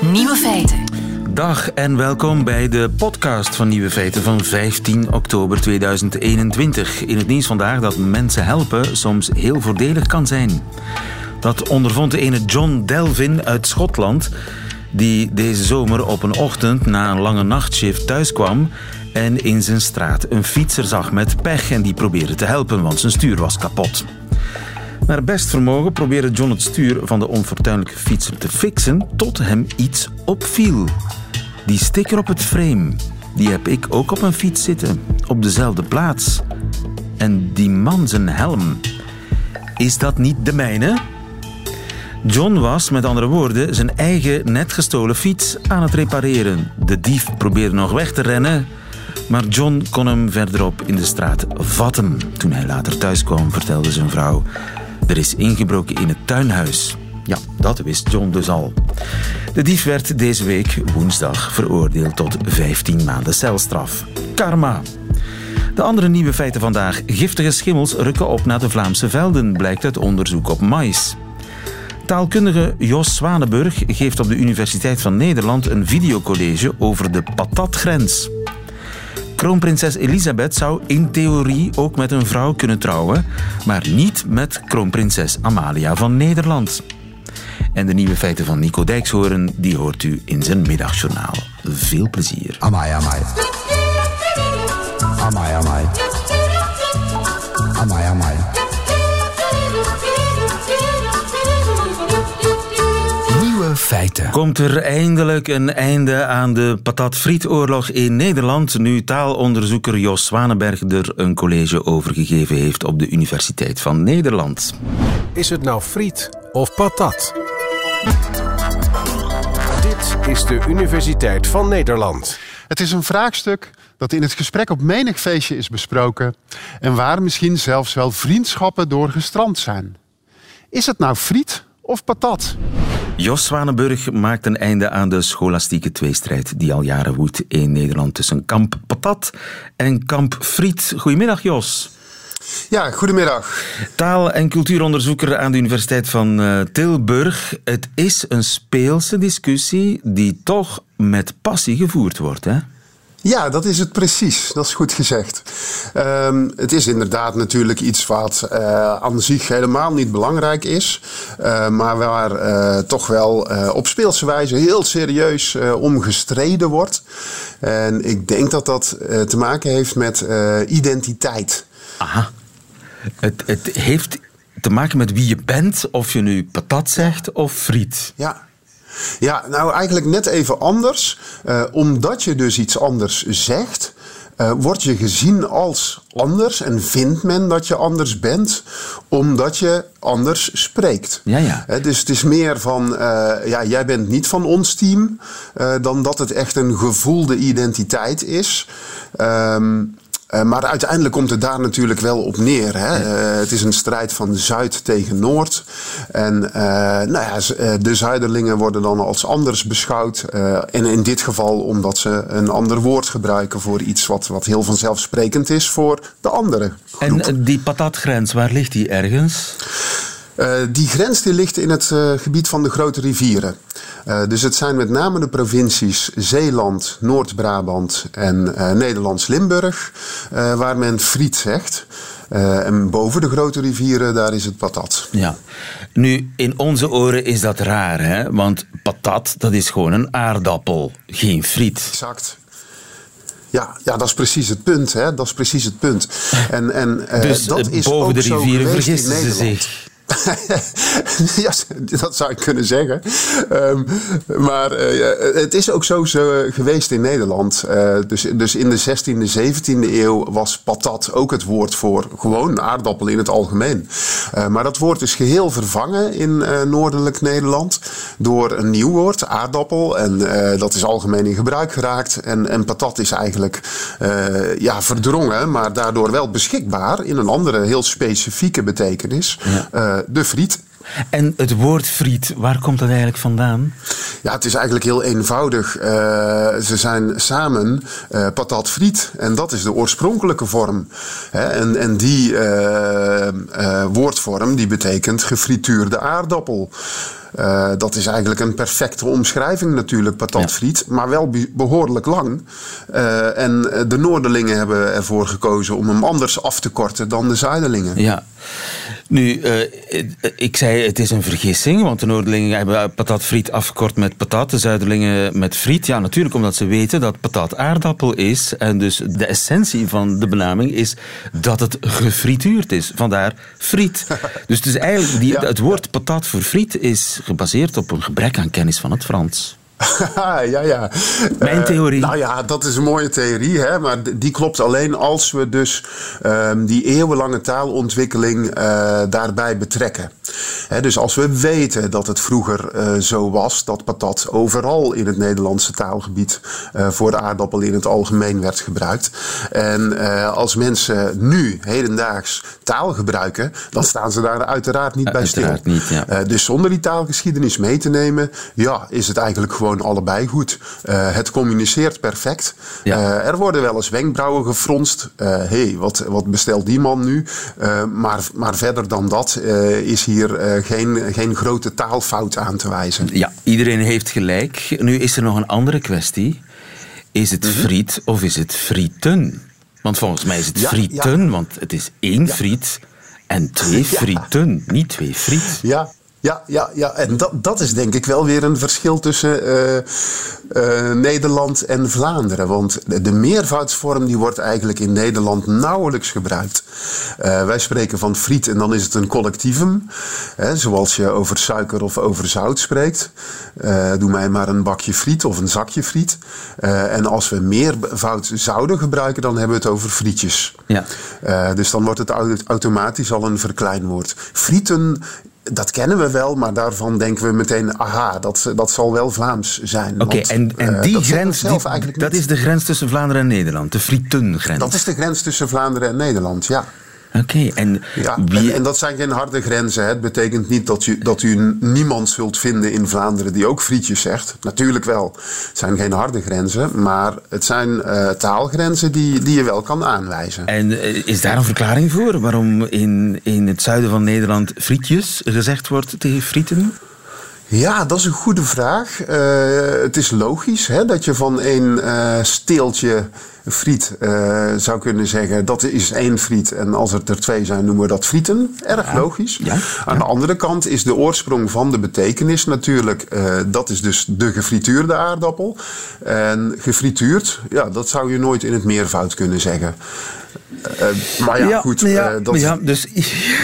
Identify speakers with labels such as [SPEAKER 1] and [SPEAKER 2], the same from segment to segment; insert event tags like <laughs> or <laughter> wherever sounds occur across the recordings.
[SPEAKER 1] Nieuwe feiten.
[SPEAKER 2] Dag en welkom bij de podcast van Nieuwe Feiten van 15 oktober 2021. In het nieuws vandaag dat mensen helpen soms heel voordelig kan zijn. Dat ondervond de ene John Delvin uit Schotland, die deze zomer op een ochtend na een lange nachtshift thuis kwam en in zijn straat een fietser zag met pech en die probeerde te helpen, want zijn stuur was kapot. Naar best vermogen probeerde John het stuur van de onfortuinlijke fietser te fixen tot hem iets opviel. Die sticker op het frame, die heb ik ook op een fiets zitten, op dezelfde plaats. En die man zijn helm, is dat niet de mijne? John was, met andere woorden, zijn eigen net gestolen fiets aan het repareren. De dief probeerde nog weg te rennen, maar John kon hem verderop in de straat vatten. Toen hij later thuis kwam, vertelde zijn vrouw: Er is ingebroken in het tuinhuis. Ja, dat wist John dus al. De dief werd deze week woensdag veroordeeld tot 15 maanden celstraf. Karma. De andere nieuwe feiten vandaag. Giftige schimmels rukken op naar de Vlaamse velden, blijkt uit onderzoek op mais. Taalkundige Jos Zwanenburg geeft op de Universiteit van Nederland een videocollege over de patatgrens. Kroonprinses Elisabeth zou in theorie ook met een vrouw kunnen trouwen, maar niet met kroonprinses Amalia van Nederland. En de nieuwe feiten van Nico Dijkshoorn, die hoort u in zijn middagjournaal. Veel plezier.
[SPEAKER 3] Amai, amai. Amai, amai. Amai, amai. Nieuwe feiten.
[SPEAKER 2] Komt er eindelijk een einde aan de patatfrietoorlog in Nederland, nu taalonderzoeker Jos Zwanenberg er een college over gegeven heeft op de Universiteit van Nederland.
[SPEAKER 4] Is het nou friet of patat? Dit is de Universiteit van Nederland.
[SPEAKER 5] Het is een vraagstuk dat in het gesprek op menig feestje is besproken en waar misschien zelfs wel vriendschappen door gestrand zijn. Is het nou friet of patat?
[SPEAKER 2] Jos Zwanenburg maakt een einde aan de scholastieke tweestrijd die al jaren woedt in Nederland tussen kamp patat en kamp friet. Goedemiddag Jos.
[SPEAKER 6] Ja, goedemiddag.
[SPEAKER 2] Taal- en cultuuronderzoeker aan de Universiteit van eh, Tilburg. Het is een speelse discussie die toch met passie gevoerd wordt, hè?
[SPEAKER 6] Ja, dat is het precies. Dat is goed gezegd. Ehm, het is inderdaad natuurlijk iets wat eh, aan zich helemaal niet belangrijk is. eh, maar waar eh, toch wel op speelse wijze heel serieus om gestreden wordt. En ik denk dat dat te maken heeft met identiteit.
[SPEAKER 2] Aha. Het, het heeft te maken met wie je bent, of je nu patat zegt of friet.
[SPEAKER 6] Ja. Ja, nou eigenlijk net even anders. Eh, omdat je dus iets anders zegt, eh, word je gezien als anders en vindt men dat je anders bent, omdat je anders spreekt.
[SPEAKER 2] Ja, ja.
[SPEAKER 6] Hè, dus het is meer van, eh, ja, jij bent niet van ons team, eh, dan dat het echt een gevoelde identiteit is. Ehm, eh, maar uiteindelijk komt het daar natuurlijk wel op neer. Hè? Eh, het is een strijd van Zuid tegen Noord. En eh, nou ja, de Zuiderlingen worden dan als anders beschouwd. En in dit geval omdat ze een ander woord gebruiken voor iets wat, wat heel vanzelfsprekend is voor de andere groep.
[SPEAKER 2] En die patatgrens, waar ligt die ergens?
[SPEAKER 6] Eh, die grens die ligt in het eh, gebied van de grote rivieren. Eh, dus het zijn met name de provincies Zeeland, Noord-Brabant en Nederlands-Limburg, eh, waar men friet zegt. En boven de grote rivieren, daar is het patat.
[SPEAKER 2] Ja. Nu, in onze oren is dat raar, hè? Want patat, dat is gewoon een aardappel, geen friet.
[SPEAKER 6] Exact. Ja, ja, dat is precies het punt. Hè? Dat is precies het punt. En, en,
[SPEAKER 2] Dus
[SPEAKER 6] dat is
[SPEAKER 2] boven
[SPEAKER 6] ook
[SPEAKER 2] de rivieren vergissen ze zich. <laughs>
[SPEAKER 6] ja, dat zou ik kunnen zeggen. Ehm, maar eh, het is ook zo, zo geweest in Nederland. Eh, dus, dus in de 16e, 17e eeuw was patat ook het woord voor gewoon aardappel in het algemeen. Eh, maar dat woord is geheel vervangen in eh, noordelijk Nederland door een nieuw woord, aardappel. En eh, dat is algemeen in gebruik geraakt. En, en patat is eigenlijk eh, ja, verdrongen, maar daardoor wel beschikbaar in een andere heel specifieke betekenis. Eh, de friet.
[SPEAKER 2] En het woord friet, waar komt dat eigenlijk vandaan?
[SPEAKER 6] Ja, het is eigenlijk heel eenvoudig. Eh, ze zijn samen eh, patat friet. En dat is de oorspronkelijke vorm. Hè, en, en die eh, eh, woordvorm die betekent gefrituurde aardappel. Eh, dat is eigenlijk een perfecte omschrijving natuurlijk, patatfriet. Maar wel be- behoorlijk lang. Eh, en eh, de Noorderlingen hebben ervoor gekozen om hem anders af te korten dan de Zuiderlingen.
[SPEAKER 2] Ja. Nu, ik zei het is een vergissing, want de Noorderlingen hebben patatfriet afgekort met patat, de Zuiderlingen met friet. Ja, natuurlijk omdat ze weten dat patat aardappel is. En dus de essentie van de benaming is dat het gefrituurd is. Vandaar friet. <laughs> Dus het, is eigenlijk die,
[SPEAKER 6] Ja.
[SPEAKER 2] het woord patat voor friet is gebaseerd op een gebrek aan kennis van het Frans. <laughs>
[SPEAKER 6] ja, ja.
[SPEAKER 2] Mijn
[SPEAKER 6] Eh,
[SPEAKER 2] theorie.
[SPEAKER 6] nou ja, dat is een mooie theorie, hè? maar die klopt alleen als we dus ehm, die eeuwenlange taalontwikkeling eh, daarbij betrekken. Hè, dus als we weten dat het vroeger eh, zo was dat patat overal in het Nederlandse taalgebied voor aardappel in het algemeen werd gebruikt. En als mensen nu hedendaags taal gebruiken, dan staan ze daar uiteraard niet bij stil.
[SPEAKER 2] Uiteraard niet, ja.
[SPEAKER 6] Dus zonder die taalgeschiedenis mee te nemen, ja, is het eigenlijk gewoon allebei goed. Eh, het communiceert perfect.
[SPEAKER 2] Ja.
[SPEAKER 6] Eh, er worden wel eens wenkbrauwen gefronst. Hé, hey, wat, wat bestelt die man nu? Eh, maar, maar verder dan dat eh, is hier eh, geen, geen grote taalfout aan te wijzen.
[SPEAKER 2] Ja, iedereen heeft gelijk. Nu is er nog een andere kwestie. Is het friet of is het frieten? Want volgens mij is het
[SPEAKER 6] Mhm. Ja,
[SPEAKER 2] frieten, want het is één friet en twee frieten, niet twee friet.
[SPEAKER 6] Ja, ja, ja, ja. en dat, dat is denk ik wel weer een verschil tussen eh, eh, Nederland en Vlaanderen. Want de, meervoudsvorm die wordt eigenlijk in Nederland nauwelijks gebruikt. Eh, wij spreken van friet en dan is het een collectievum. Hè, zoals je over suiker of over zout spreekt. Doe mij maar een bakje friet of een zakje friet. En als we meervoud zouden gebruiken, dan hebben we het over frietjes.
[SPEAKER 2] Ja.
[SPEAKER 6] Dus dan wordt het au- automatisch al een verkleinwoord. Frieten, dat kennen we wel, maar daarvan denken we meteen, aha, dat, dat zal wel Vlaams zijn.
[SPEAKER 2] Oké, en, en
[SPEAKER 6] eh,
[SPEAKER 2] die
[SPEAKER 6] we
[SPEAKER 2] grens, die-
[SPEAKER 6] eigenlijk
[SPEAKER 2] dat is de grens tussen Vlaanderen en Nederland, de frietengrens.
[SPEAKER 6] Dat is de grens tussen Vlaanderen en Nederland, ja.
[SPEAKER 2] Oké, en
[SPEAKER 6] Ja,
[SPEAKER 2] wie...
[SPEAKER 6] en, en dat zijn geen harde grenzen. Hè. Het betekent niet dat u, dat u niemand zult vinden in Vlaanderen die ook frietjes zegt. Natuurlijk wel. Het zijn geen harde grenzen, maar het zijn eh, taalgrenzen die, die je wel kan aanwijzen.
[SPEAKER 2] En eh, is daar een verklaring voor waarom in, in het zuiden van Nederland frietjes gezegd wordt tegen frieten?
[SPEAKER 6] Ja, dat is een goede vraag. Eh, het is logisch hè, dat je van één eh, steeltje friet eh, zou kunnen zeggen dat is één friet. En als het er twee zijn, noemen we dat frieten. Erg logisch.
[SPEAKER 2] ja,
[SPEAKER 6] Aan de andere kant is de oorsprong van de betekenis natuurlijk, dat is dus de gefrituurde aardappel. En gefrituurd, ja, dat zou je nooit in het meervoud kunnen zeggen. Eh, maar ja, goed,
[SPEAKER 2] ja,
[SPEAKER 6] eh, dat
[SPEAKER 2] ja,
[SPEAKER 6] een
[SPEAKER 2] dus...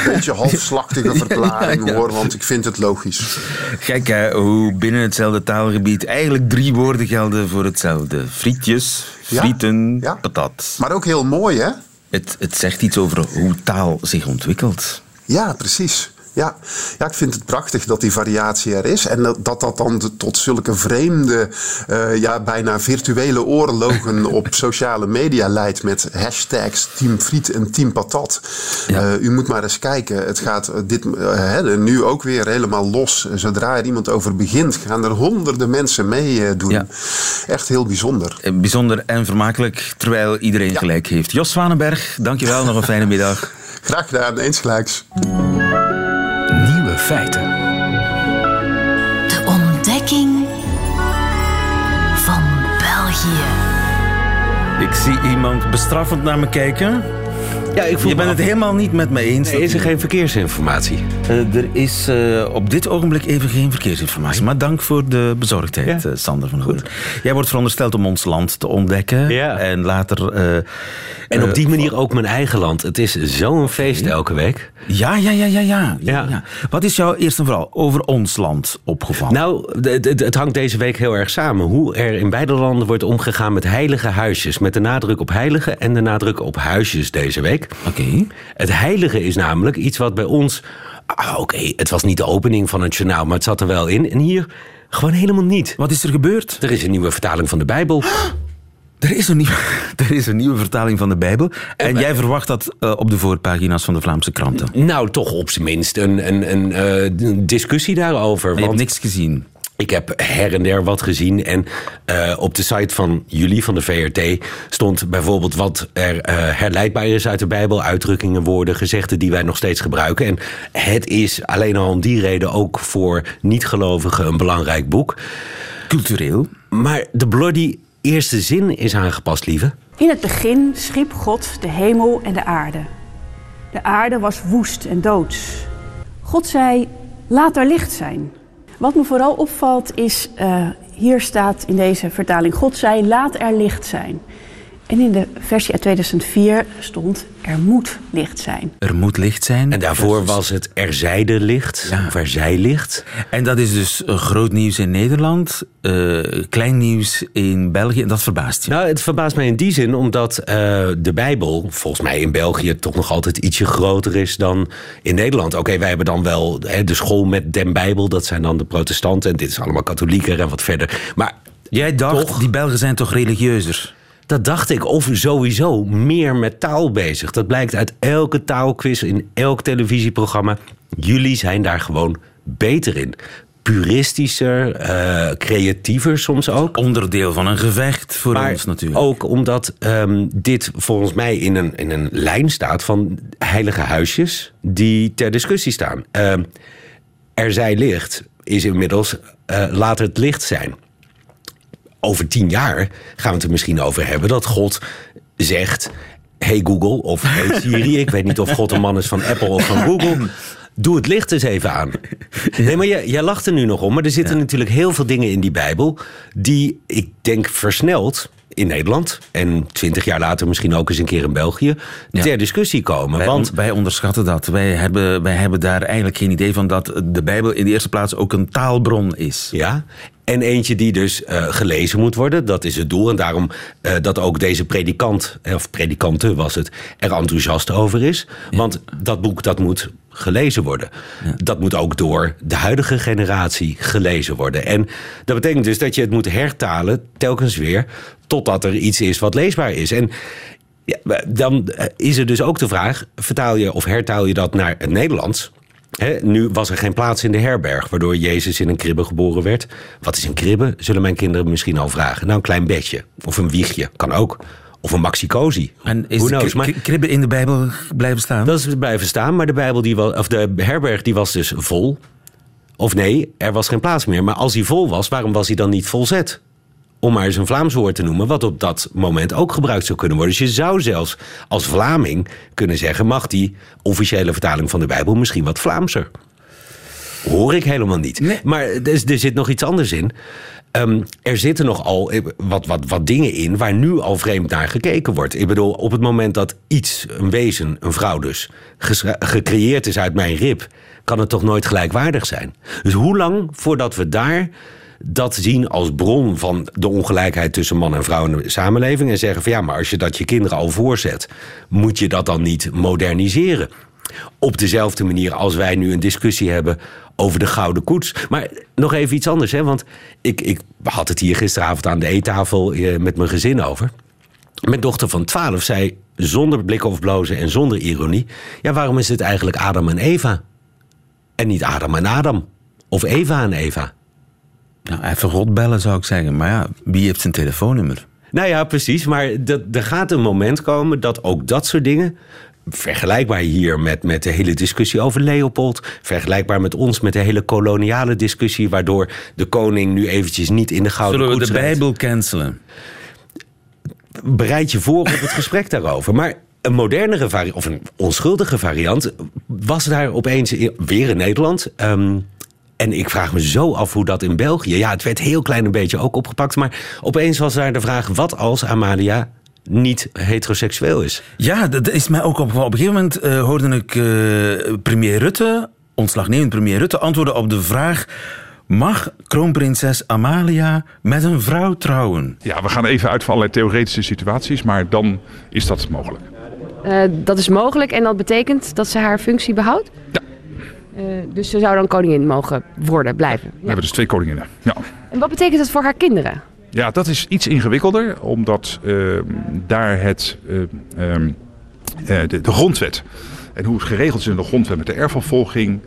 [SPEAKER 6] beetje <laughs> halfslachtige verklaring hoor, want ik vind het logisch.
[SPEAKER 2] Kijk hè, hoe binnen hetzelfde taalgebied eigenlijk drie woorden gelden voor hetzelfde. Frietjes, frieten, patat.
[SPEAKER 6] Maar ook heel mooi, hè?
[SPEAKER 2] Het, het zegt iets over hoe taal zich ontwikkelt.
[SPEAKER 6] Ja, precies. Ja. ja, ik vind het prachtig dat die variatie er is. En dat dat, dan tot zulke vreemde, eh, ja, bijna virtuele oorlogen <laughs> op sociale media leidt met hashtags Team Friet en Team Patat.
[SPEAKER 2] Ja.
[SPEAKER 6] Eh, u moet maar eens kijken. Het gaat eh, dit, hè, nu ook weer helemaal los. Zodra er iemand over begint, gaan er honderden mensen mee doen.
[SPEAKER 2] Ja.
[SPEAKER 6] Echt heel bijzonder.
[SPEAKER 2] Bijzonder en vermakelijk, terwijl iedereen
[SPEAKER 6] Ja.
[SPEAKER 2] gelijk heeft. Jos Zwanenberg, dankjewel, nog een fijne middag. <laughs>
[SPEAKER 6] Graag gedaan, eens gelijks.
[SPEAKER 3] Feiten.
[SPEAKER 1] De ontdekking van België.
[SPEAKER 2] Ik zie iemand bestraffend naar me kijken.
[SPEAKER 7] Ja, ik voel
[SPEAKER 2] Je bent het helemaal niet met me eens.
[SPEAKER 7] Nee, is er geen verkeersinformatie?
[SPEAKER 2] Eh, er is eh, op dit ogenblik even geen verkeersinformatie. Maar dank voor de bezorgdheid,
[SPEAKER 7] Ja.
[SPEAKER 2] eh, Sander van Hoorn. Jij wordt verondersteld om ons land te ontdekken.
[SPEAKER 7] Ja.
[SPEAKER 2] En later... eh,
[SPEAKER 7] En op die manier ook mijn eigen land. Het is zo'n feest elke week.
[SPEAKER 2] Ja, ja, ja, ja, ja, ja,
[SPEAKER 7] Ja.
[SPEAKER 2] Wat is jou eerst en vooral over ons land opgevallen?
[SPEAKER 7] Nou, het- het het hangt deze week heel erg samen. Hoe er in beide landen wordt omgegaan met heilige huisjes. Met de nadruk op heilige en de nadruk op huisjes deze week.
[SPEAKER 2] Oké.
[SPEAKER 7] Het heilige is namelijk iets wat bij ons... ah, Oké, het was niet de opening van het journaal, maar het zat er wel in. En hier gewoon helemaal niet.
[SPEAKER 2] Wat is er gebeurd?
[SPEAKER 7] Er is een nieuwe vertaling van de Bijbel.
[SPEAKER 2] Er is een nieuwe, <laughs> er is een nieuwe vertaling van de Bijbel. En jij verwacht dat eh, op de voorpagina's van de Vlaamse kranten.
[SPEAKER 7] Nou, toch op zijn minst een, een, een eh, discussie daarover.
[SPEAKER 2] Maar je hebt
[SPEAKER 7] Want
[SPEAKER 2] niks gezien.
[SPEAKER 7] Ik heb her en der wat gezien. En uh, op de site van jullie, van de VRT, stond bijvoorbeeld wat er uh, herleidbaar is uit de Bijbel. Uitdrukkingen, woorden, gezegden die wij nog steeds gebruiken. En het is alleen al om die reden ook voor niet-gelovigen een belangrijk boek.
[SPEAKER 2] Cultureel.
[SPEAKER 7] Maar de bloody eerste zin is aangepast, lieve.
[SPEAKER 8] In het begin schiep God de hemel en de aarde. De aarde was woest en doods. God zei: Laat er licht zijn. Wat me vooral opvalt is, uh, hier staat in deze vertaling: God zei: Laat er licht zijn. En in de versie uit 2004 stond: Er moet licht zijn.
[SPEAKER 2] Er moet licht zijn.
[SPEAKER 7] En daarvoor was het Er zijde licht, ja. of Er zij licht.
[SPEAKER 2] En dat is dus groot nieuws in Nederland, uh, klein nieuws in België. En dat verbaast je?
[SPEAKER 7] Nou, het verbaast mij in die zin omdat uh, de Bijbel, volgens mij in België, toch nog altijd ietsje groter is dan in Nederland. Oké, okay, wij hebben dan wel hè, de school met den Bijbel, dat zijn dan de protestanten. En dit is allemaal katholieker en wat verder. Maar
[SPEAKER 2] jij dacht, toch, die Belgen zijn toch religieuzer?
[SPEAKER 7] Dat dacht ik. Of sowieso meer met taal bezig. Dat blijkt uit elke taalquiz in elk televisieprogramma. Jullie zijn daar gewoon beter in. Puristischer, uh, creatiever soms ook.
[SPEAKER 2] Onderdeel van een gevecht voor
[SPEAKER 7] maar
[SPEAKER 2] ons natuurlijk.
[SPEAKER 7] Ook omdat um, dit volgens mij in een, in een lijn staat van heilige huisjes die ter discussie staan. Uh, er zij licht is inmiddels uh, laat het licht zijn over tien jaar gaan we het er misschien over hebben dat God zegt: Hey Google of Hey Siri, ik weet niet of God een man is van Apple of van Google. Doe het licht eens even aan. Nee, maar jij, jij lacht er nu nog om. Maar er zitten ja. natuurlijk heel veel dingen in die Bijbel. die ik denk versneld in Nederland en twintig jaar later misschien ook eens een keer in België ja. ter discussie komen.
[SPEAKER 2] Wij,
[SPEAKER 7] Want
[SPEAKER 2] wij onderschatten dat. Wij hebben, wij hebben daar eigenlijk geen idee van dat de Bijbel in de eerste plaats ook een taalbron is.
[SPEAKER 7] Ja, en eentje die dus uh, gelezen moet worden. Dat is het doel. En daarom uh, dat ook deze predikant, of predikante was het, er enthousiast over is. Ja. Want dat boek dat moet gelezen worden. Ja. Dat moet ook door de huidige generatie gelezen worden. En dat betekent dus dat je het moet hertalen telkens weer totdat er iets is wat leesbaar is. En ja, dan is er dus ook de vraag: vertaal je of hertaal je dat naar het Nederlands? He, nu was er geen plaats in de herberg, waardoor Jezus in een kribbe geboren werd. Wat is een kribbe? Zullen mijn kinderen misschien al vragen. Nou, een klein bedje. Of een wiegje. Kan ook. Of een maxicosi.
[SPEAKER 2] En is de maar, kribbe in de Bijbel blijven staan?
[SPEAKER 7] Dat is blijven staan, maar de, Bijbel die was, of de herberg die was dus vol. Of nee, er was geen plaats meer. Maar als hij vol was, waarom was hij dan niet volzet? Om maar eens een Vlaams woord te noemen, wat op dat moment ook gebruikt zou kunnen worden. Dus je zou zelfs als Vlaming kunnen zeggen: mag die officiële vertaling van de Bijbel misschien wat Vlaamser? Hoor ik helemaal niet. Nee. Maar er, er, zit nog iets anders in. Um, er zitten nogal wat, wat, wat dingen in waar nu al vreemd naar gekeken wordt. Ik bedoel, op het moment dat iets, een wezen, een vrouw dus, gecreëerd is uit mijn rib, kan het toch nooit gelijkwaardig zijn? Dus hoe lang voordat we daar dat zien als bron van de ongelijkheid tussen man en vrouw in de samenleving. En zeggen van ja, maar als je dat je kinderen al voorzet, moet je dat dan niet moderniseren? Op dezelfde manier als wij nu een discussie hebben over de gouden koets. Maar nog even iets anders, hè? want ik, ik had het hier gisteravond aan de eettafel eh, met mijn gezin over. Mijn dochter van 12 zei zonder blik of blozen en zonder ironie: Ja, waarom is het eigenlijk Adam en Eva? En niet Adam en Adam? Of Eva en Eva?
[SPEAKER 2] Nou, even God bellen zou ik zeggen. Maar ja, wie heeft zijn telefoonnummer?
[SPEAKER 7] Nou ja, precies. Maar dat, er gaat een moment komen dat ook dat soort dingen. Vergelijkbaar hier met, met de hele discussie over Leopold. Vergelijkbaar met ons met de hele koloniale discussie. Waardoor de koning nu eventjes niet in de gouden
[SPEAKER 2] Zullen we de. Bijbel cancelen?
[SPEAKER 7] Bereid je voor op het <laughs> gesprek daarover. Maar een modernere variant, of een onschuldige variant, was daar opeens in- weer in Nederland. Ehm, en ik vraag me zo af hoe dat in België. Ja, het werd heel klein een beetje ook opgepakt. Maar opeens was daar de vraag: wat als Amalia niet heteroseksueel is?
[SPEAKER 2] Ja, dat is mij ook opgevallen. Op een gegeven moment eh, hoorde ik eh, premier Rutte, ontslagnemend premier Rutte, antwoorden op de vraag... Mag kroonprinses Amalia met een vrouw trouwen?
[SPEAKER 9] Ja, we gaan even uit van allerlei theoretische situaties, maar dan is dat mogelijk.
[SPEAKER 10] Uh, dat is mogelijk en dat betekent dat ze haar functie behoudt?
[SPEAKER 9] Ja.
[SPEAKER 10] Uh, dus ze zou dan koningin mogen worden, blijven.
[SPEAKER 9] We hebben dus twee koninginnen. Ja.
[SPEAKER 10] En wat betekent dat voor haar kinderen?
[SPEAKER 9] Ja, dat is iets ingewikkelder, omdat uh, daar het, uh, um, uh, de, de, grondwet en hoe het geregeld is in de grondwet met de erfopvolging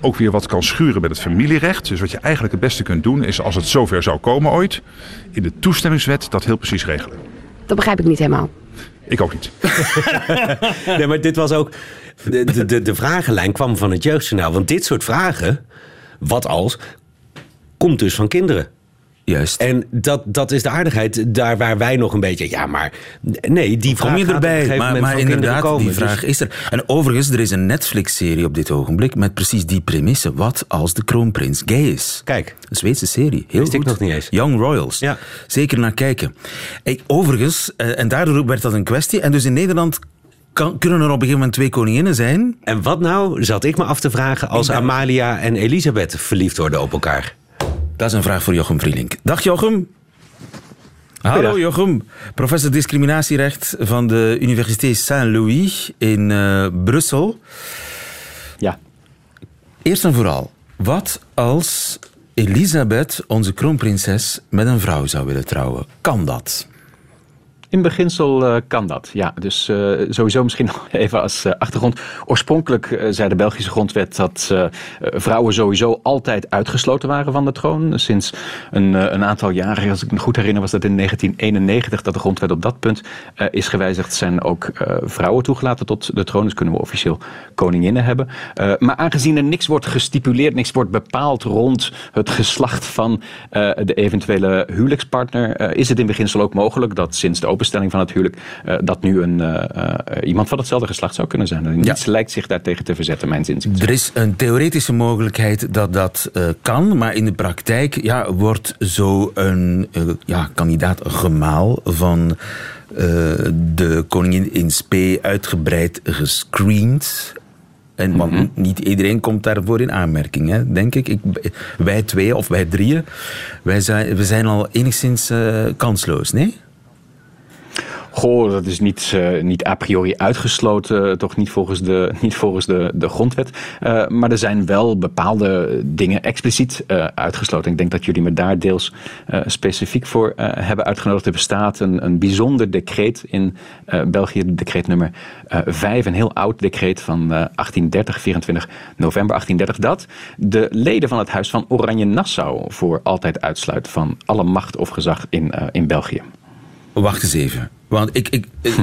[SPEAKER 9] ook weer wat kan schuren met het familierecht. Dus wat je eigenlijk het beste kunt doen is als het zover zou komen ooit, in de toestemmingswet dat heel precies regelen.
[SPEAKER 10] Dat begrijp ik niet helemaal.
[SPEAKER 9] Ik ook niet. <laughs>
[SPEAKER 7] nee, maar dit was ook. De, de, de, vragenlijn kwam van het jeugdjournaal. Want dit soort vragen, wat als, komt dus van kinderen.
[SPEAKER 2] Juist.
[SPEAKER 7] En dat, dat is de aardigheid daar waar wij nog een beetje. Ja, maar nee, die vraag
[SPEAKER 2] Kom je erbij? Maar, maar inderdaad,
[SPEAKER 7] komen.
[SPEAKER 2] die vraag
[SPEAKER 7] Dus-
[SPEAKER 2] is er. En overigens, er is een Netflix-serie op dit ogenblik met precies die premisse. Wat als de kroonprins gay is?
[SPEAKER 7] Kijk.
[SPEAKER 2] Een Zweedse serie. Heel
[SPEAKER 7] Wist ik
[SPEAKER 2] goed.
[SPEAKER 7] nog niet eens.
[SPEAKER 2] Young Royals.
[SPEAKER 7] Ja.
[SPEAKER 2] Zeker naar kijken. Ik, overigens, eh, en daardoor werd dat een kwestie. En dus in Nederland kan, kunnen er op een gegeven moment twee koninginnen zijn.
[SPEAKER 7] En wat nou, zat ik me af te vragen, als Amalia en Elisabeth verliefd worden op elkaar?
[SPEAKER 2] Dat is een vraag voor Jochem Vrielink. Dag Jochem. Hallo Jochem, professor discriminatierecht van de Universiteit Saint-Louis in eh, Brussel.
[SPEAKER 11] Ja.
[SPEAKER 2] Eerst en vooral, wat als Elisabeth, onze kroonprinses, met een vrouw zou willen trouwen? Kan dat?
[SPEAKER 11] In beginsel eh, kan dat, ja. Dus eh, sowieso misschien <laughs> nog even als eh, achtergrond. Oorspronkelijk zei de Belgische grondwet dat vrouwen sowieso altijd uitgesloten waren van de troon. Sinds een, een aantal jaren, als ik me goed herinner, was dat in 1991 dat de grondwet op dat punt is gewijzigd. Zijn ook vrouwen toegelaten tot de troon, dus kunnen we officieel koninginnen hebben. Maar aangezien er niks wordt gestipuleerd, niks wordt bepaald rond het geslacht van de eventuele huwelijkspartner, is het in beginsel ook mogelijk dat sinds de openstelling van het huwelijk eh, dat nu een, eh, eh, iemand van hetzelfde geslacht zou kunnen zijn. En niets lijkt zich daartegen te verzetten, mijn zin.
[SPEAKER 2] Er is een theoretische mogelijkheid dat dat kan, maar in de praktijk ja, wordt zo een eh, ja, kandidaat gemaal van de koningin in spe uitgebreid gescreend. En want niet iedereen komt daarvoor in aanmerking, hè, denk ik. ik. Wij twee of wij drieën, wij zijn, we zijn al enigszins kansloos, nee?
[SPEAKER 11] Goh, dat is niet, eh, niet a priori uitgesloten, eh, toch niet volgens de, <laughs> niet volgens de, de grondwet. Eh, maar er zijn wel bepaalde dingen expliciet uitgesloten. Ik denk dat jullie me daar deels specifiek voor hebben uitgenodigd. Er bestaat een, bijzonder decreet in België, decreet nummer eh 5, een heel oud decreet van eh, 1830, 24 november 1830, dat de leden van het Huis van Oranje-Nassau voor altijd uitsluit van alle macht of gezag in, in België.
[SPEAKER 2] Wacht eens even. Want ik, ik, <laughs>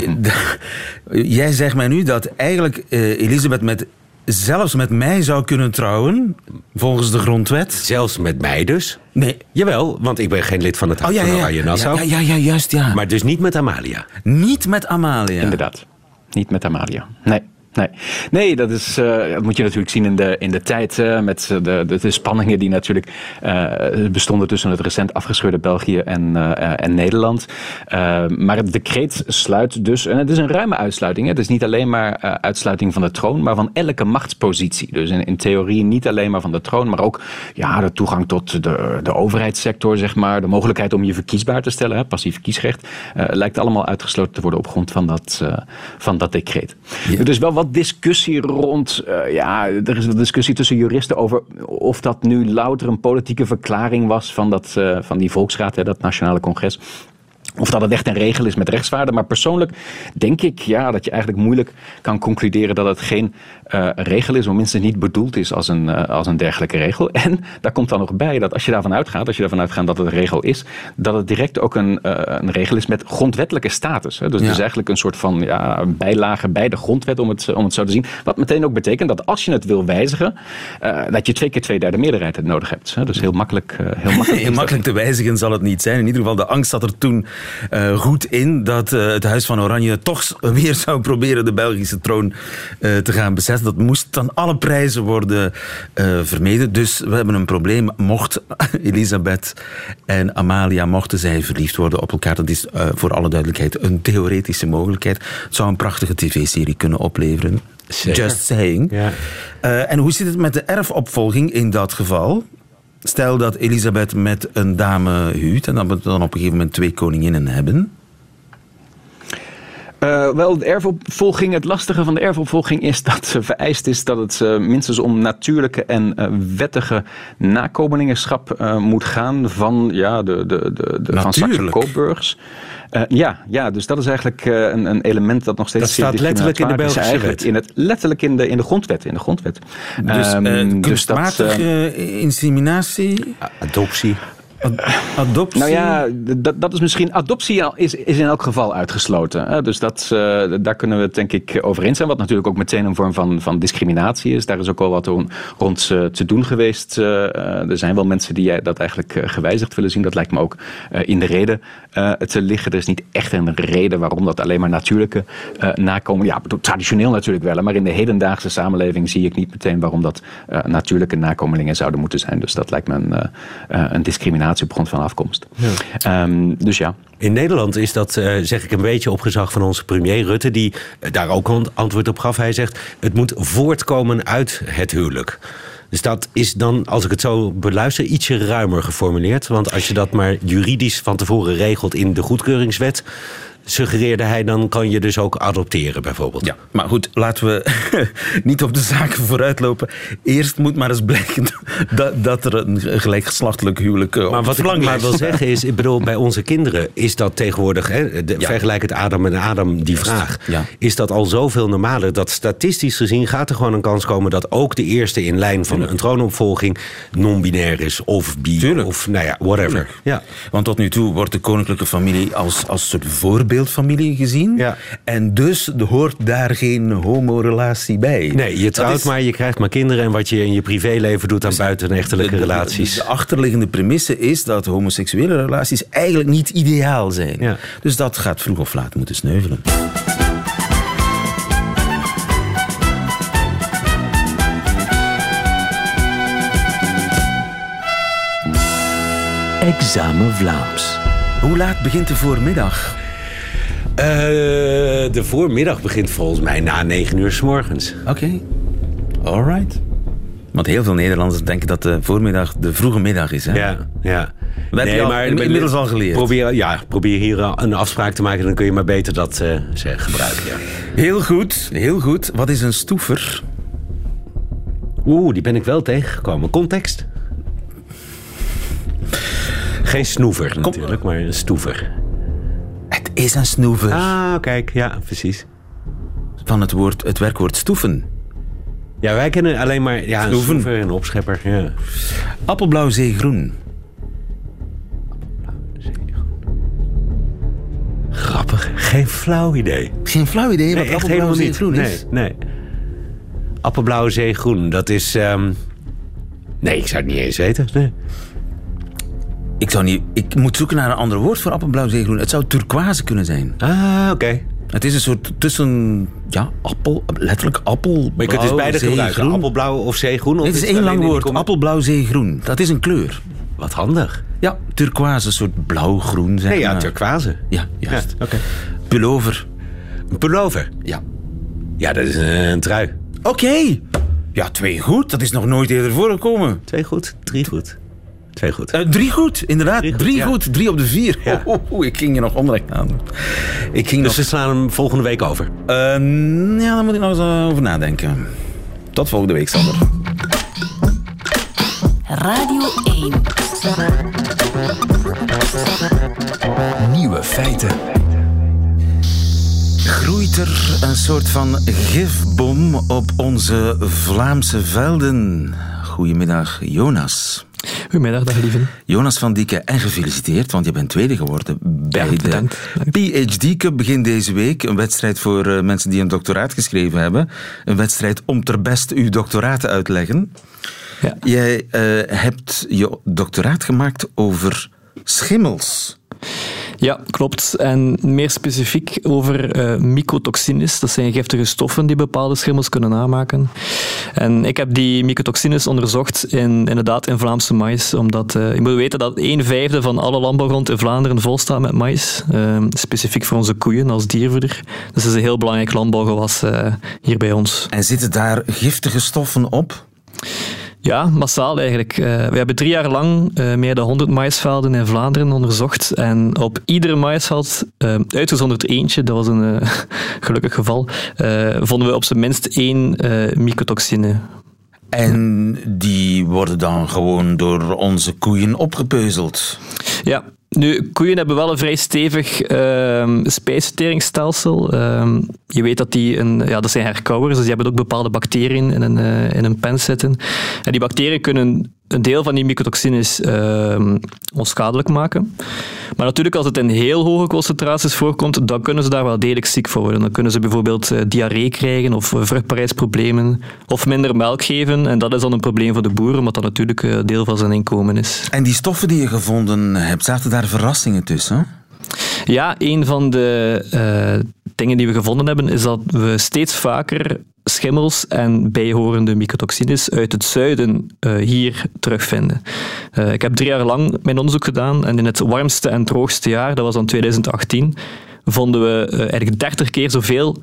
[SPEAKER 2] <laughs> jij zegt mij nu dat eigenlijk eh, Elisabeth met, zelfs met mij zou kunnen trouwen, volgens de grondwet.
[SPEAKER 7] Zelfs met mij dus?
[SPEAKER 2] Nee.
[SPEAKER 7] Jawel, want ik ben geen lid van het Huis
[SPEAKER 2] Oh, ja,
[SPEAKER 7] van
[SPEAKER 2] ja, ja.
[SPEAKER 7] Oranje Nassau.
[SPEAKER 2] Ja, ja, ja, juist, ja.
[SPEAKER 7] Maar dus niet met Amalia.
[SPEAKER 2] Niet met Amalia.
[SPEAKER 11] Inderdaad. Niet met Amalia. Nee. Nee, nee dat, is, eh, dat moet je natuurlijk zien in de, in de tijd. eh, met de, de, de spanningen die natuurlijk eh, bestonden tussen het recent afgescheurde België en, eh, en Nederland. Eh, maar het decreet sluit dus, en het is een ruime uitsluiting. Hè. Het is niet alleen maar eh, uitsluiting van de troon, maar van elke machtspositie. Dus in, in theorie niet alleen maar van de troon, maar ook ja, de toegang tot de, de overheidssector, zeg maar. De mogelijkheid om je verkiesbaar te stellen, hè, passief kiesrecht. eh, lijkt allemaal uitgesloten te worden op grond van dat, eh, van dat decreet. Is wel wat discussie rond. eh, ja, er is een discussie tussen juristen over of dat nu louter een politieke verklaring was van, dat, eh, van die volksraad, hè, dat nationale congres. Of dat het echt een regel is met rechtswaarde. Maar persoonlijk denk ik ja, dat je eigenlijk moeilijk kan concluderen dat het geen eh, regel is, of minstens niet bedoeld is als een, eh, als een dergelijke regel. <laughs> En daar komt dan nog bij dat als je daarvan uitgaat, als je daarvan uitgaat dat het een regel is, dat het direct ook een, eh, een regel is met grondwettelijke status. Hè. Dus het is eigenlijk een soort van ja, bijlage bij de grondwet, om het, om het zo te zien. Wat meteen ook betekent dat als je het wil wijzigen, dat je twee keer twee derde meerderheid nodig hebt. Hè. Dus heel makkelijk. heel makkelijk, <laughs>
[SPEAKER 2] Heel makkelijk te wijzigen zal het niet zijn. In ieder geval, de angst zat er toen eh, goed in dat eh, het Huis van Oranje toch <laughs> weer zou proberen de Belgische troon eh, te gaan bezetten. Dat moest aan alle prijzen worden eh, vermeden. Dus we hebben een probleem. Mocht <laughs> Elisabeth en Amalia, mochten zij verliefd worden op elkaar, dat is eh, voor alle duidelijkheid een theoretische mogelijkheid. Het zou een prachtige tv-serie kunnen opleveren.
[SPEAKER 7] Zeker.
[SPEAKER 2] Just saying.
[SPEAKER 7] Ja.
[SPEAKER 2] Eh, en hoe zit het met de erfopvolging in dat geval? Stel dat Elisabeth met een dame huwt en dat we dan op een gegeven moment twee koninginnen hebben.
[SPEAKER 11] Uh, wel, de erfopvolging, het lastige van de erfopvolging is dat uh, vereist is dat het uh, minstens om natuurlijke en wettige nakomelingschap moet gaan van, ja, de, de, de, de van Saxe-Coburgs. ja, ja, dus dat is eigenlijk een, een, element dat nog steeds.
[SPEAKER 7] Dat staat letterlijk in de Belgische wet.
[SPEAKER 11] In het, letterlijk in de, in de grondwet. In de grondwet.
[SPEAKER 2] Dus, um, kunstmatige dus inseminatie?
[SPEAKER 7] Adoptie.
[SPEAKER 2] Adoptie?
[SPEAKER 11] Nou ja, dat, dat is misschien. Adoptie is, is in elk geval uitgesloten. Dus dat, uh, daar kunnen we het denk ik over eens zijn. Wat natuurlijk ook meteen een vorm van, van discriminatie is. Daar is ook al wat rond uh, te doen geweest. Uh, er zijn wel mensen die dat eigenlijk gewijzigd willen zien. Dat lijkt me ook in de reden te liggen. Er is niet echt een reden waarom dat alleen maar natuurlijke nakomen. Ja, traditioneel natuurlijk wel. Maar in de hedendaagse samenleving zie ik niet meteen waarom dat natuurlijke nakomelingen zouden moeten zijn. Dus dat lijkt me een, een discriminatie op grond van afkomst. Ja. Um, dus ja.
[SPEAKER 7] In Nederland is dat, uh, zeg ik, een beetje op gezag van onze premier Rutte, die uh, daar ook een antwoord op gaf. Hij zegt: het moet voortkomen uit het huwelijk. Dus dat is dan, als ik het zo beluister, ietsje ruimer geformuleerd. Want als je dat maar juridisch van tevoren regelt in de goedkeuringswet suggereerde hij, dan kan je dus ook adopteren bijvoorbeeld.
[SPEAKER 2] Ja, maar goed, laten we <laughs> niet op de zaken vooruitlopen. Eerst moet maar eens blijken <laughs> dat, dat er een gelijkgeslachtelijk huwelijk uh,
[SPEAKER 7] Maar wat ik maar wil zeggen is, ik bedoel, bij onze kinderen is dat tegenwoordig, hè, de, vergelijk het Adam en Adam, die vraag, ja. is dat al zoveel normaler dat statistisch gezien gaat er gewoon een kans komen dat ook de eerste in lijn van een troonopvolging non-binair is of bi Tuurlijk. of nou ja, whatever.
[SPEAKER 2] Ja. Want tot nu toe wordt de koninklijke familie als, als soort voorbeeld gezien. Ja. En dus hoort daar geen homorelatie bij.
[SPEAKER 7] Nee, je trouwt maar, je krijgt maar kinderen... en wat je in je privéleven doet aan dus buitenechtelijke relaties.
[SPEAKER 2] De, achterliggende premisse is dat homoseksuele relaties eigenlijk niet ideaal zijn. Ja. Dus dat gaat vroeg of laat moeten sneuvelen.
[SPEAKER 3] Examen Vlaams.
[SPEAKER 2] Hoe laat begint de voormiddag?
[SPEAKER 7] Uh, de voormiddag begint volgens mij na 9 uur s morgens.
[SPEAKER 2] Oké, okay. alright. Want heel veel Nederlanders denken dat de voormiddag de vroege middag is. Hè?
[SPEAKER 7] Ja, ja.
[SPEAKER 2] Dat nee, maar, inmiddels al geleerd.
[SPEAKER 7] Probeer, ja, probeer hier een afspraak te maken, dan kun je maar beter dat uh, gebruiken. Ja.
[SPEAKER 2] Heel goed, heel goed. Wat is een stoever?
[SPEAKER 7] Oeh, die ben ik wel tegengekomen. Context? Geen snoever natuurlijk, maar een stoever
[SPEAKER 2] is een snoever.
[SPEAKER 7] Ah, kijk, ja, precies.
[SPEAKER 2] Van het, woord, het werkwoord stoeven.
[SPEAKER 7] Ja, wij kennen alleen maar ja, een snoever en opschepper. Ja.
[SPEAKER 2] Appelblauw zeegroen.
[SPEAKER 7] Grappig. Geen flauw idee.
[SPEAKER 2] Geen flauw idee wat appelblauw zeegroen
[SPEAKER 7] is? Nee, nee. Appelblauwe zeegroen, dat is... Um... Nee, ik zou het niet eens weten. Nee.
[SPEAKER 2] Ik, zou niet, ik moet zoeken naar een ander woord voor appelblauw zeegroen. Het zou turquoise kunnen zijn.
[SPEAKER 7] Ah, oké.
[SPEAKER 2] Het is een soort tussen, ja, appel, letterlijk appel. Maar
[SPEAKER 7] je kunt dus beide gebruiken, appelblauw of zeegroen? Of
[SPEAKER 2] het is, één lang woord, appelblauw zeegroen. Dat is een kleur.
[SPEAKER 7] Wat handig.
[SPEAKER 2] Ja, turquoise, een soort blauw-groen.
[SPEAKER 7] Zeg nee, ja, turquoise.
[SPEAKER 2] Ja, juist. Ja, oké. Pullover.
[SPEAKER 7] Een pullover?
[SPEAKER 2] Ja.
[SPEAKER 7] Ja, dat is een trui.
[SPEAKER 2] Oké. Ja, twee goed. Dat is nog nooit eerder voorgekomen.
[SPEAKER 7] Twee goed, drie goed. Twee goed.
[SPEAKER 2] Uh, drie goed, inderdaad. Drie goed, drie, op de vier. Ja. ik ging je nog onrecht aan.
[SPEAKER 7] Ik ging dus nog... we slaan hem volgende week over?
[SPEAKER 2] Uh, ja, daar moet ik nog eens eh, over nadenken. Tot volgende week, Sander.
[SPEAKER 1] Radio
[SPEAKER 3] 1. Nieuwe feiten.
[SPEAKER 2] Groeit er een soort van gifbom op onze Vlaamse velden? Goedemiddag, Jonas.
[SPEAKER 12] Goedemiddag, dag lieve.
[SPEAKER 2] Jonas van Dieke, en gefeliciteerd, want je bent tweede geworden bij de PhD Cup begin deze week. Een wedstrijd voor uh, mensen die een doctoraat geschreven hebben. Een wedstrijd om ter best uw doctoraat te uitleggen. Ja. Jij uh, hebt je doctoraat gemaakt over schimmels.
[SPEAKER 12] Ja, klopt. En meer specifiek over uh, mycotoxines. Dat zijn giftige stoffen die bepaalde schimmels kunnen aanmaken. En ik heb die mycotoxines onderzocht in, inderdaad in Vlaamse maïs. Omdat uh, je moet weten dat een vijfde van alle landbouwgrond in Vlaanderen vol staat met maïs. Uh, specifiek voor onze koeien als diervoeder. Dus dat is een heel belangrijk landbouwgewas hier bij ons.
[SPEAKER 2] En zitten daar giftige stoffen op?
[SPEAKER 12] Ja, massaal eigenlijk. Uh, we hebben drie jaar lang uh, meer dan 100 maïsvelden in Vlaanderen onderzocht. En op ieder maïsveld, uh, uitgezonderd eentje, dat was een <laughs> gelukkig geval, vonden we op zijn minst één mycotoxine.
[SPEAKER 2] En die worden dan gewoon door onze koeien opgepeuzeld?
[SPEAKER 12] Ja, nu, koeien hebben wel een vrij stevig uh, spijsverteringsstelsel. Uh, je weet dat die een, ja, dat zijn herkauwers, dus die hebben ook bepaalde bacteriën in een, uh, in een pen zitten. En die bacteriën kunnen een deel van die mycotoxines uh, onschadelijk maken. Maar natuurlijk, als het in heel hoge concentraties voorkomt, dan kunnen ze daar wel degelijk ziek voor worden. Dan kunnen ze bijvoorbeeld uh, diarree krijgen of uh, vruchtbaarheidsproblemen of minder melk geven. En dat is dan een probleem voor de boeren, omdat dat natuurlijk uh, deel van zijn inkomen is.
[SPEAKER 2] En die stoffen die je gevonden hebt, zaten daar verrassingen tussen?
[SPEAKER 12] Ja, een van de dingen die we gevonden hebben, is dat we steeds vaker schimmels en bijhorende mycotoxines uit het zuiden uh, hier terugvinden. Uh, ik heb drie jaar lang mijn onderzoek gedaan en in het warmste en droogste jaar, dat was dan 2018, vonden we uh, eigenlijk 30 keer zoveel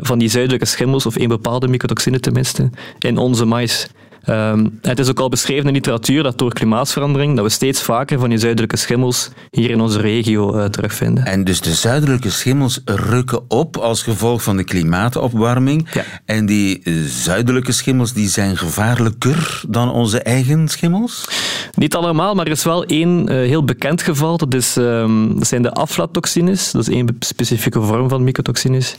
[SPEAKER 12] van die zuidelijke schimmels, of één bepaalde mycotoxine tenminste, in onze mais. Um, het is ook al beschreven in literatuur dat door klimaatsverandering dat we steeds vaker van die zuidelijke schimmels hier in onze regio uh, terugvinden.
[SPEAKER 2] En dus de zuidelijke schimmels rukken op als gevolg van de klimaatopwarming.
[SPEAKER 12] Ja.
[SPEAKER 2] En die zuidelijke schimmels die zijn gevaarlijker dan onze eigen schimmels?
[SPEAKER 12] Niet allemaal, maar er is wel één uh, heel bekend geval. Dat, is, um, dat zijn de aflatoxines. Dat is één specifieke vorm van mycotoxines.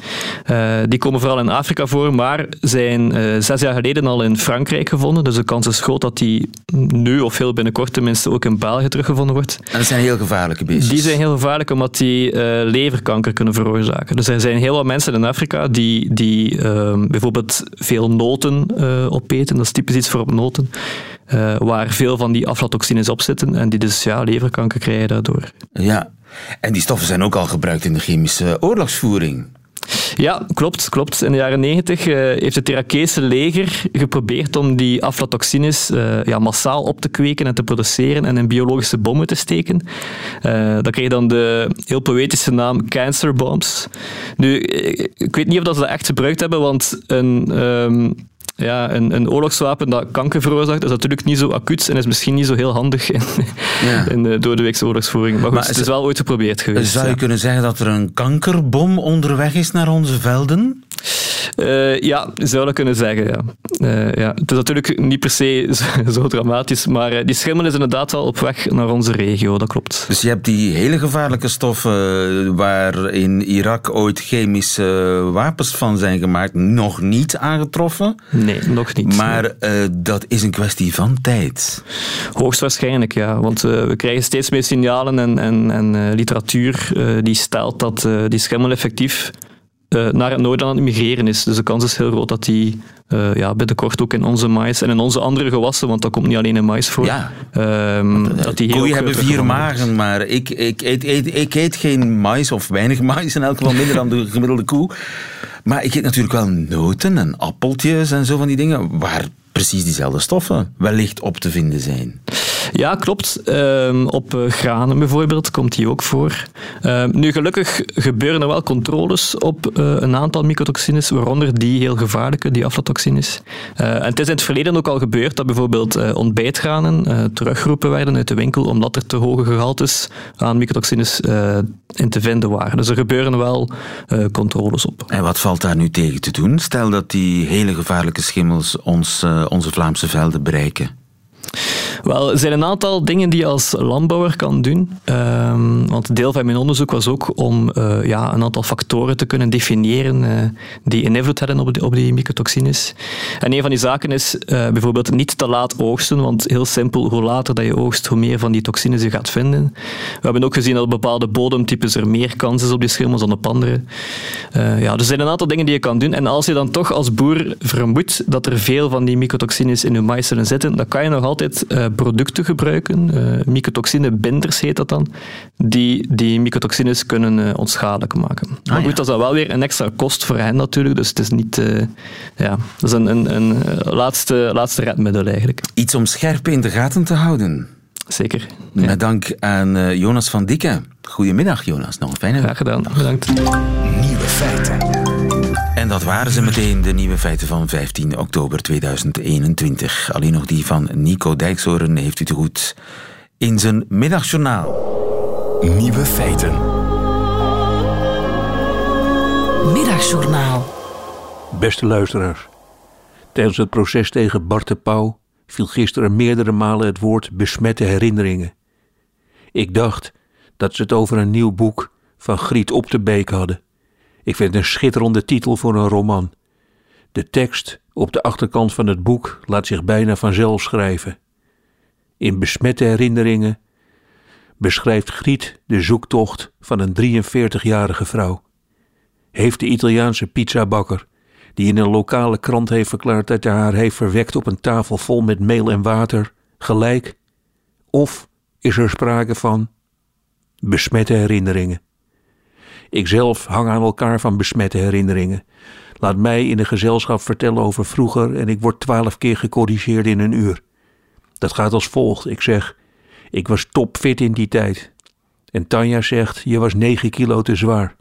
[SPEAKER 12] Uh, die komen vooral in Afrika voor, maar zijn zes jaar geleden al in Frankrijk gevonden. Dus de kans is groot dat die nu of heel binnenkort tenminste ook in België teruggevonden wordt.
[SPEAKER 2] En dat zijn heel gevaarlijke beestjes?
[SPEAKER 12] Die zijn heel gevaarlijk omdat die uh, leverkanker kunnen veroorzaken. Dus er zijn heel wat mensen in Afrika die, die uh, bijvoorbeeld veel noten uh, opeten. Dat is typisch iets voor op noten. Uh, waar veel van die aflatoxines op zitten en die dus ja, leverkanker krijgen daardoor.
[SPEAKER 2] Ja, en die stoffen zijn ook al gebruikt in de chemische oorlogsvoering.
[SPEAKER 12] Ja, klopt. klopt. In de jaren negentig uh, heeft het Irakese leger geprobeerd om die aflatoxines uh, ja, massaal op te kweken en te produceren en in biologische bommen te steken. Uh, dat kreeg dan de heel poëtische naam cancer bombs. Nu, ik weet niet of dat ze dat echt gebruikt hebben, want een... Um, ja, een, een oorlogswapen dat kanker veroorzaakt, is natuurlijk niet zo acuut en is misschien niet zo heel handig in,
[SPEAKER 2] ja. <laughs>
[SPEAKER 12] in de doordeweekse oorlogsvoering. Maar, goed, maar het is wel ooit geprobeerd geweest.
[SPEAKER 2] Zou je
[SPEAKER 12] ja.
[SPEAKER 2] kunnen zeggen dat er een kankerbom onderweg is naar onze velden?
[SPEAKER 12] Uh, ja, zou dat kunnen zeggen, ja. Uh, ja. Het is natuurlijk niet per se <laughs> zo, zo dramatisch, maar uh, die schimmel is inderdaad wel op weg naar onze regio, dat klopt.
[SPEAKER 2] Dus je hebt die hele gevaarlijke stoffen waar in Irak ooit chemische wapens van zijn gemaakt, nog niet aangetroffen?
[SPEAKER 12] Nee, nog niet.
[SPEAKER 2] Maar dat is een kwestie van tijd?
[SPEAKER 12] Hoogstwaarschijnlijk, ja. Want we krijgen steeds meer signalen en, en, en literatuur die stelt dat die schimmel effectief uh, naar het noorden aan het migreren is. Dus de kans is heel groot dat die uh, ja, binnenkort ook in onze mais en in onze andere gewassen, want dat komt niet alleen in mais voor.
[SPEAKER 2] Ja.
[SPEAKER 12] Um,
[SPEAKER 2] want, uh,
[SPEAKER 12] dat die
[SPEAKER 2] koeien hebben vier magen, maar ik, ik, eet, eet, ik eet geen mais, of weinig <laughs> mais, in elk geval minder dan de gemiddelde koe. Maar ik eet natuurlijk wel noten en appeltjes en zo van die dingen, waar precies diezelfde stoffen wellicht op te vinden zijn.
[SPEAKER 12] Ja, klopt. Um, op uh, granen bijvoorbeeld komt die ook voor. Um, nu, gelukkig gebeuren er wel controles op uh, een aantal mycotoxines, waaronder die heel gevaarlijke, die aflatoxines. Uh, en het is in het verleden ook al gebeurd dat bijvoorbeeld ontbijtgranen teruggeroepen werden uit de winkel, omdat er te hoge gehaltes aan mycotoxines in te vinden waren. Dus er gebeuren wel controles op.
[SPEAKER 2] En wat valt daar nu tegen te doen? Stel dat die hele gevaarlijke schimmels ons, onze Vlaamse velden bereiken.
[SPEAKER 12] Wel, er zijn een aantal dingen die je als landbouwer kan doen. Um, want deel van mijn onderzoek was ook om uh, ja, een aantal factoren te kunnen definiëren uh, die een invloed hebben op, die, op die mycotoxines. En een van die zaken is uh, bijvoorbeeld niet te laat oogsten, want heel simpel, hoe later dat je oogst, hoe meer van die toxines je gaat vinden. We hebben ook gezien dat op bepaalde bodemtypes er meer kans is op die schimmels dan op andere. ja, dus er zijn een aantal dingen die je kan doen. En als je dan toch als boer vermoedt dat er veel van die mycotoxines in je mais zullen zitten, dan kan je nog altijd producten gebruiken, uh, mycotoxinebinders heet dat dan, die die mycotoxines kunnen uh, onschadelijk maken. Ah, maar goed, ja. dat is dan wel weer een extra kost voor hen natuurlijk, dus het is niet, uh, ja, dat is een, een, een laatste, laatste redmiddel eigenlijk.
[SPEAKER 2] Iets om scherp in de gaten te houden.
[SPEAKER 12] Zeker.
[SPEAKER 2] Ja. Met dank aan Jonas van Dikke. Goedemiddag Jonas, nog een fijne
[SPEAKER 12] Graag gedaan, bedankt.
[SPEAKER 3] Nieuwe feiten.
[SPEAKER 2] Dat waren ze meteen, de nieuwe feiten van 15 oktober 2021. Alleen nog die van Nico Dijkshoorn heeft u te goed in zijn middagjournaal.
[SPEAKER 3] Nieuwe feiten.
[SPEAKER 1] Middagjournaal.
[SPEAKER 13] Beste luisteraars. Tijdens het proces tegen Bart de Pauw viel gisteren meerdere malen het woord besmette herinneringen. Ik dacht dat ze het over een nieuw boek van Griet Op de Beek hadden. Ik vind een schitterende titel voor een roman. De tekst op de achterkant van het boek laat zich bijna vanzelf schrijven. In besmette herinneringen beschrijft Griet de zoektocht van een 43-jarige vrouw. Heeft de Italiaanse pizzabakker, die in een lokale krant heeft verklaard dat hij haar heeft verwekt op een tafel vol met meel en water, gelijk? Of is er sprake van besmette herinneringen? Ikzelf hang aan elkaar van besmette herinneringen. Laat mij in een gezelschap vertellen over vroeger en ik word twaalf keer gecorrigeerd in een uur. Dat gaat als volgt. Ik zeg, ik was topfit in die tijd. En Tanja zegt, je was negen kilo te zwaar.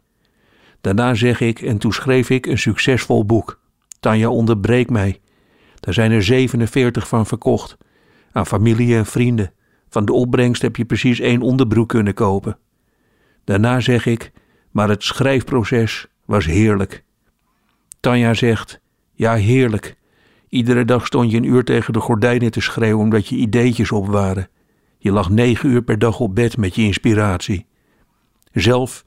[SPEAKER 13] Daarna zeg ik, en toen schreef ik een succesvol boek. Tanja onderbreekt mij. Daar zijn er 47 van verkocht. Aan familie en vrienden. Van de opbrengst heb je precies één onderbroek kunnen kopen. Daarna zeg ik, maar het schrijfproces was heerlijk. Tanja zegt, ja heerlijk. Iedere dag stond je een uur tegen de gordijnen te schreeuwen omdat je ideetjes op waren. Je lag negen uur per dag op bed met je inspiratie. Zelf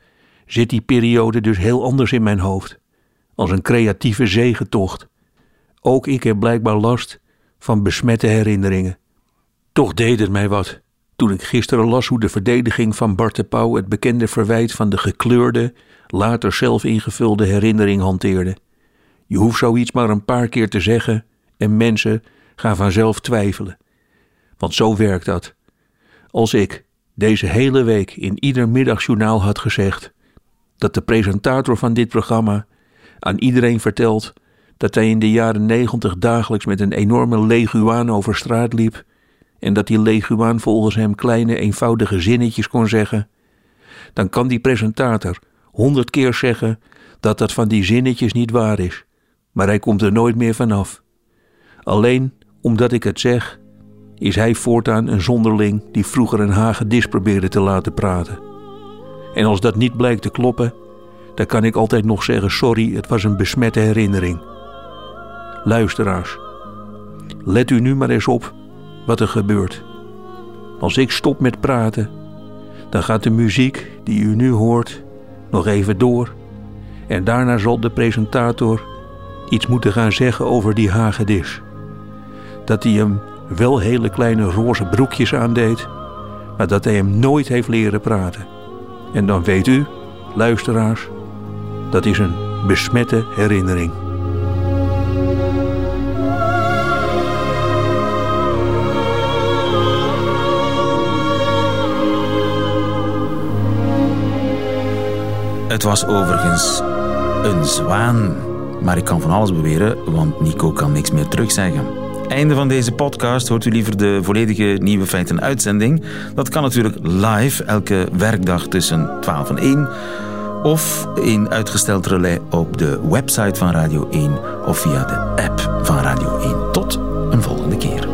[SPEAKER 13] zit die periode dus heel anders in mijn hoofd. Als een creatieve zegentocht. Ook ik heb blijkbaar last van besmette herinneringen. Toch deed het mij wat toen ik gisteren las hoe de verdediging van Bart de Pauw het bekende verwijt van de gekleurde, later zelf ingevulde herinnering hanteerde. Je hoeft zoiets maar een paar keer te zeggen en mensen gaan vanzelf twijfelen. Want zo werkt dat. Als ik deze hele week in ieder middagjournaal had gezegd dat de presentator van dit programma aan iedereen vertelt dat hij in de jaren negentig dagelijks met een enorme leguaan over straat liep en dat die leguaan volgens hem kleine eenvoudige zinnetjes kon zeggen, dan kan die presentator honderd keer zeggen dat dat van die zinnetjes niet waar is, maar hij komt er nooit meer vanaf. Alleen omdat ik het zeg, is hij voortaan een zonderling die vroeger een hagedis probeerde te laten praten. En als dat niet blijkt te kloppen, dan kan ik altijd nog zeggen: sorry, het was een besmette herinnering. Luisteraars, let u nu maar eens op wat er gebeurt. Als ik stop met praten, dan gaat de muziek die u nu hoort nog even door. En daarna zal de presentator iets moeten gaan zeggen over die hagedis. Dat hij hem wel hele kleine roze broekjes aandeed, maar dat hij hem nooit heeft leren praten. En dan weet u, luisteraars, dat is een besmette herinnering.
[SPEAKER 2] Het was overigens een zwaan. Maar ik kan van alles beweren, want Nico kan niks meer terugzeggen. Einde van deze podcast hoort u liever de volledige Nieuwe Feiten uitzending. Dat kan natuurlijk live elke werkdag tussen 12 en 1. Of in uitgesteld relais op de website van Radio 1 of via de app van Radio 1.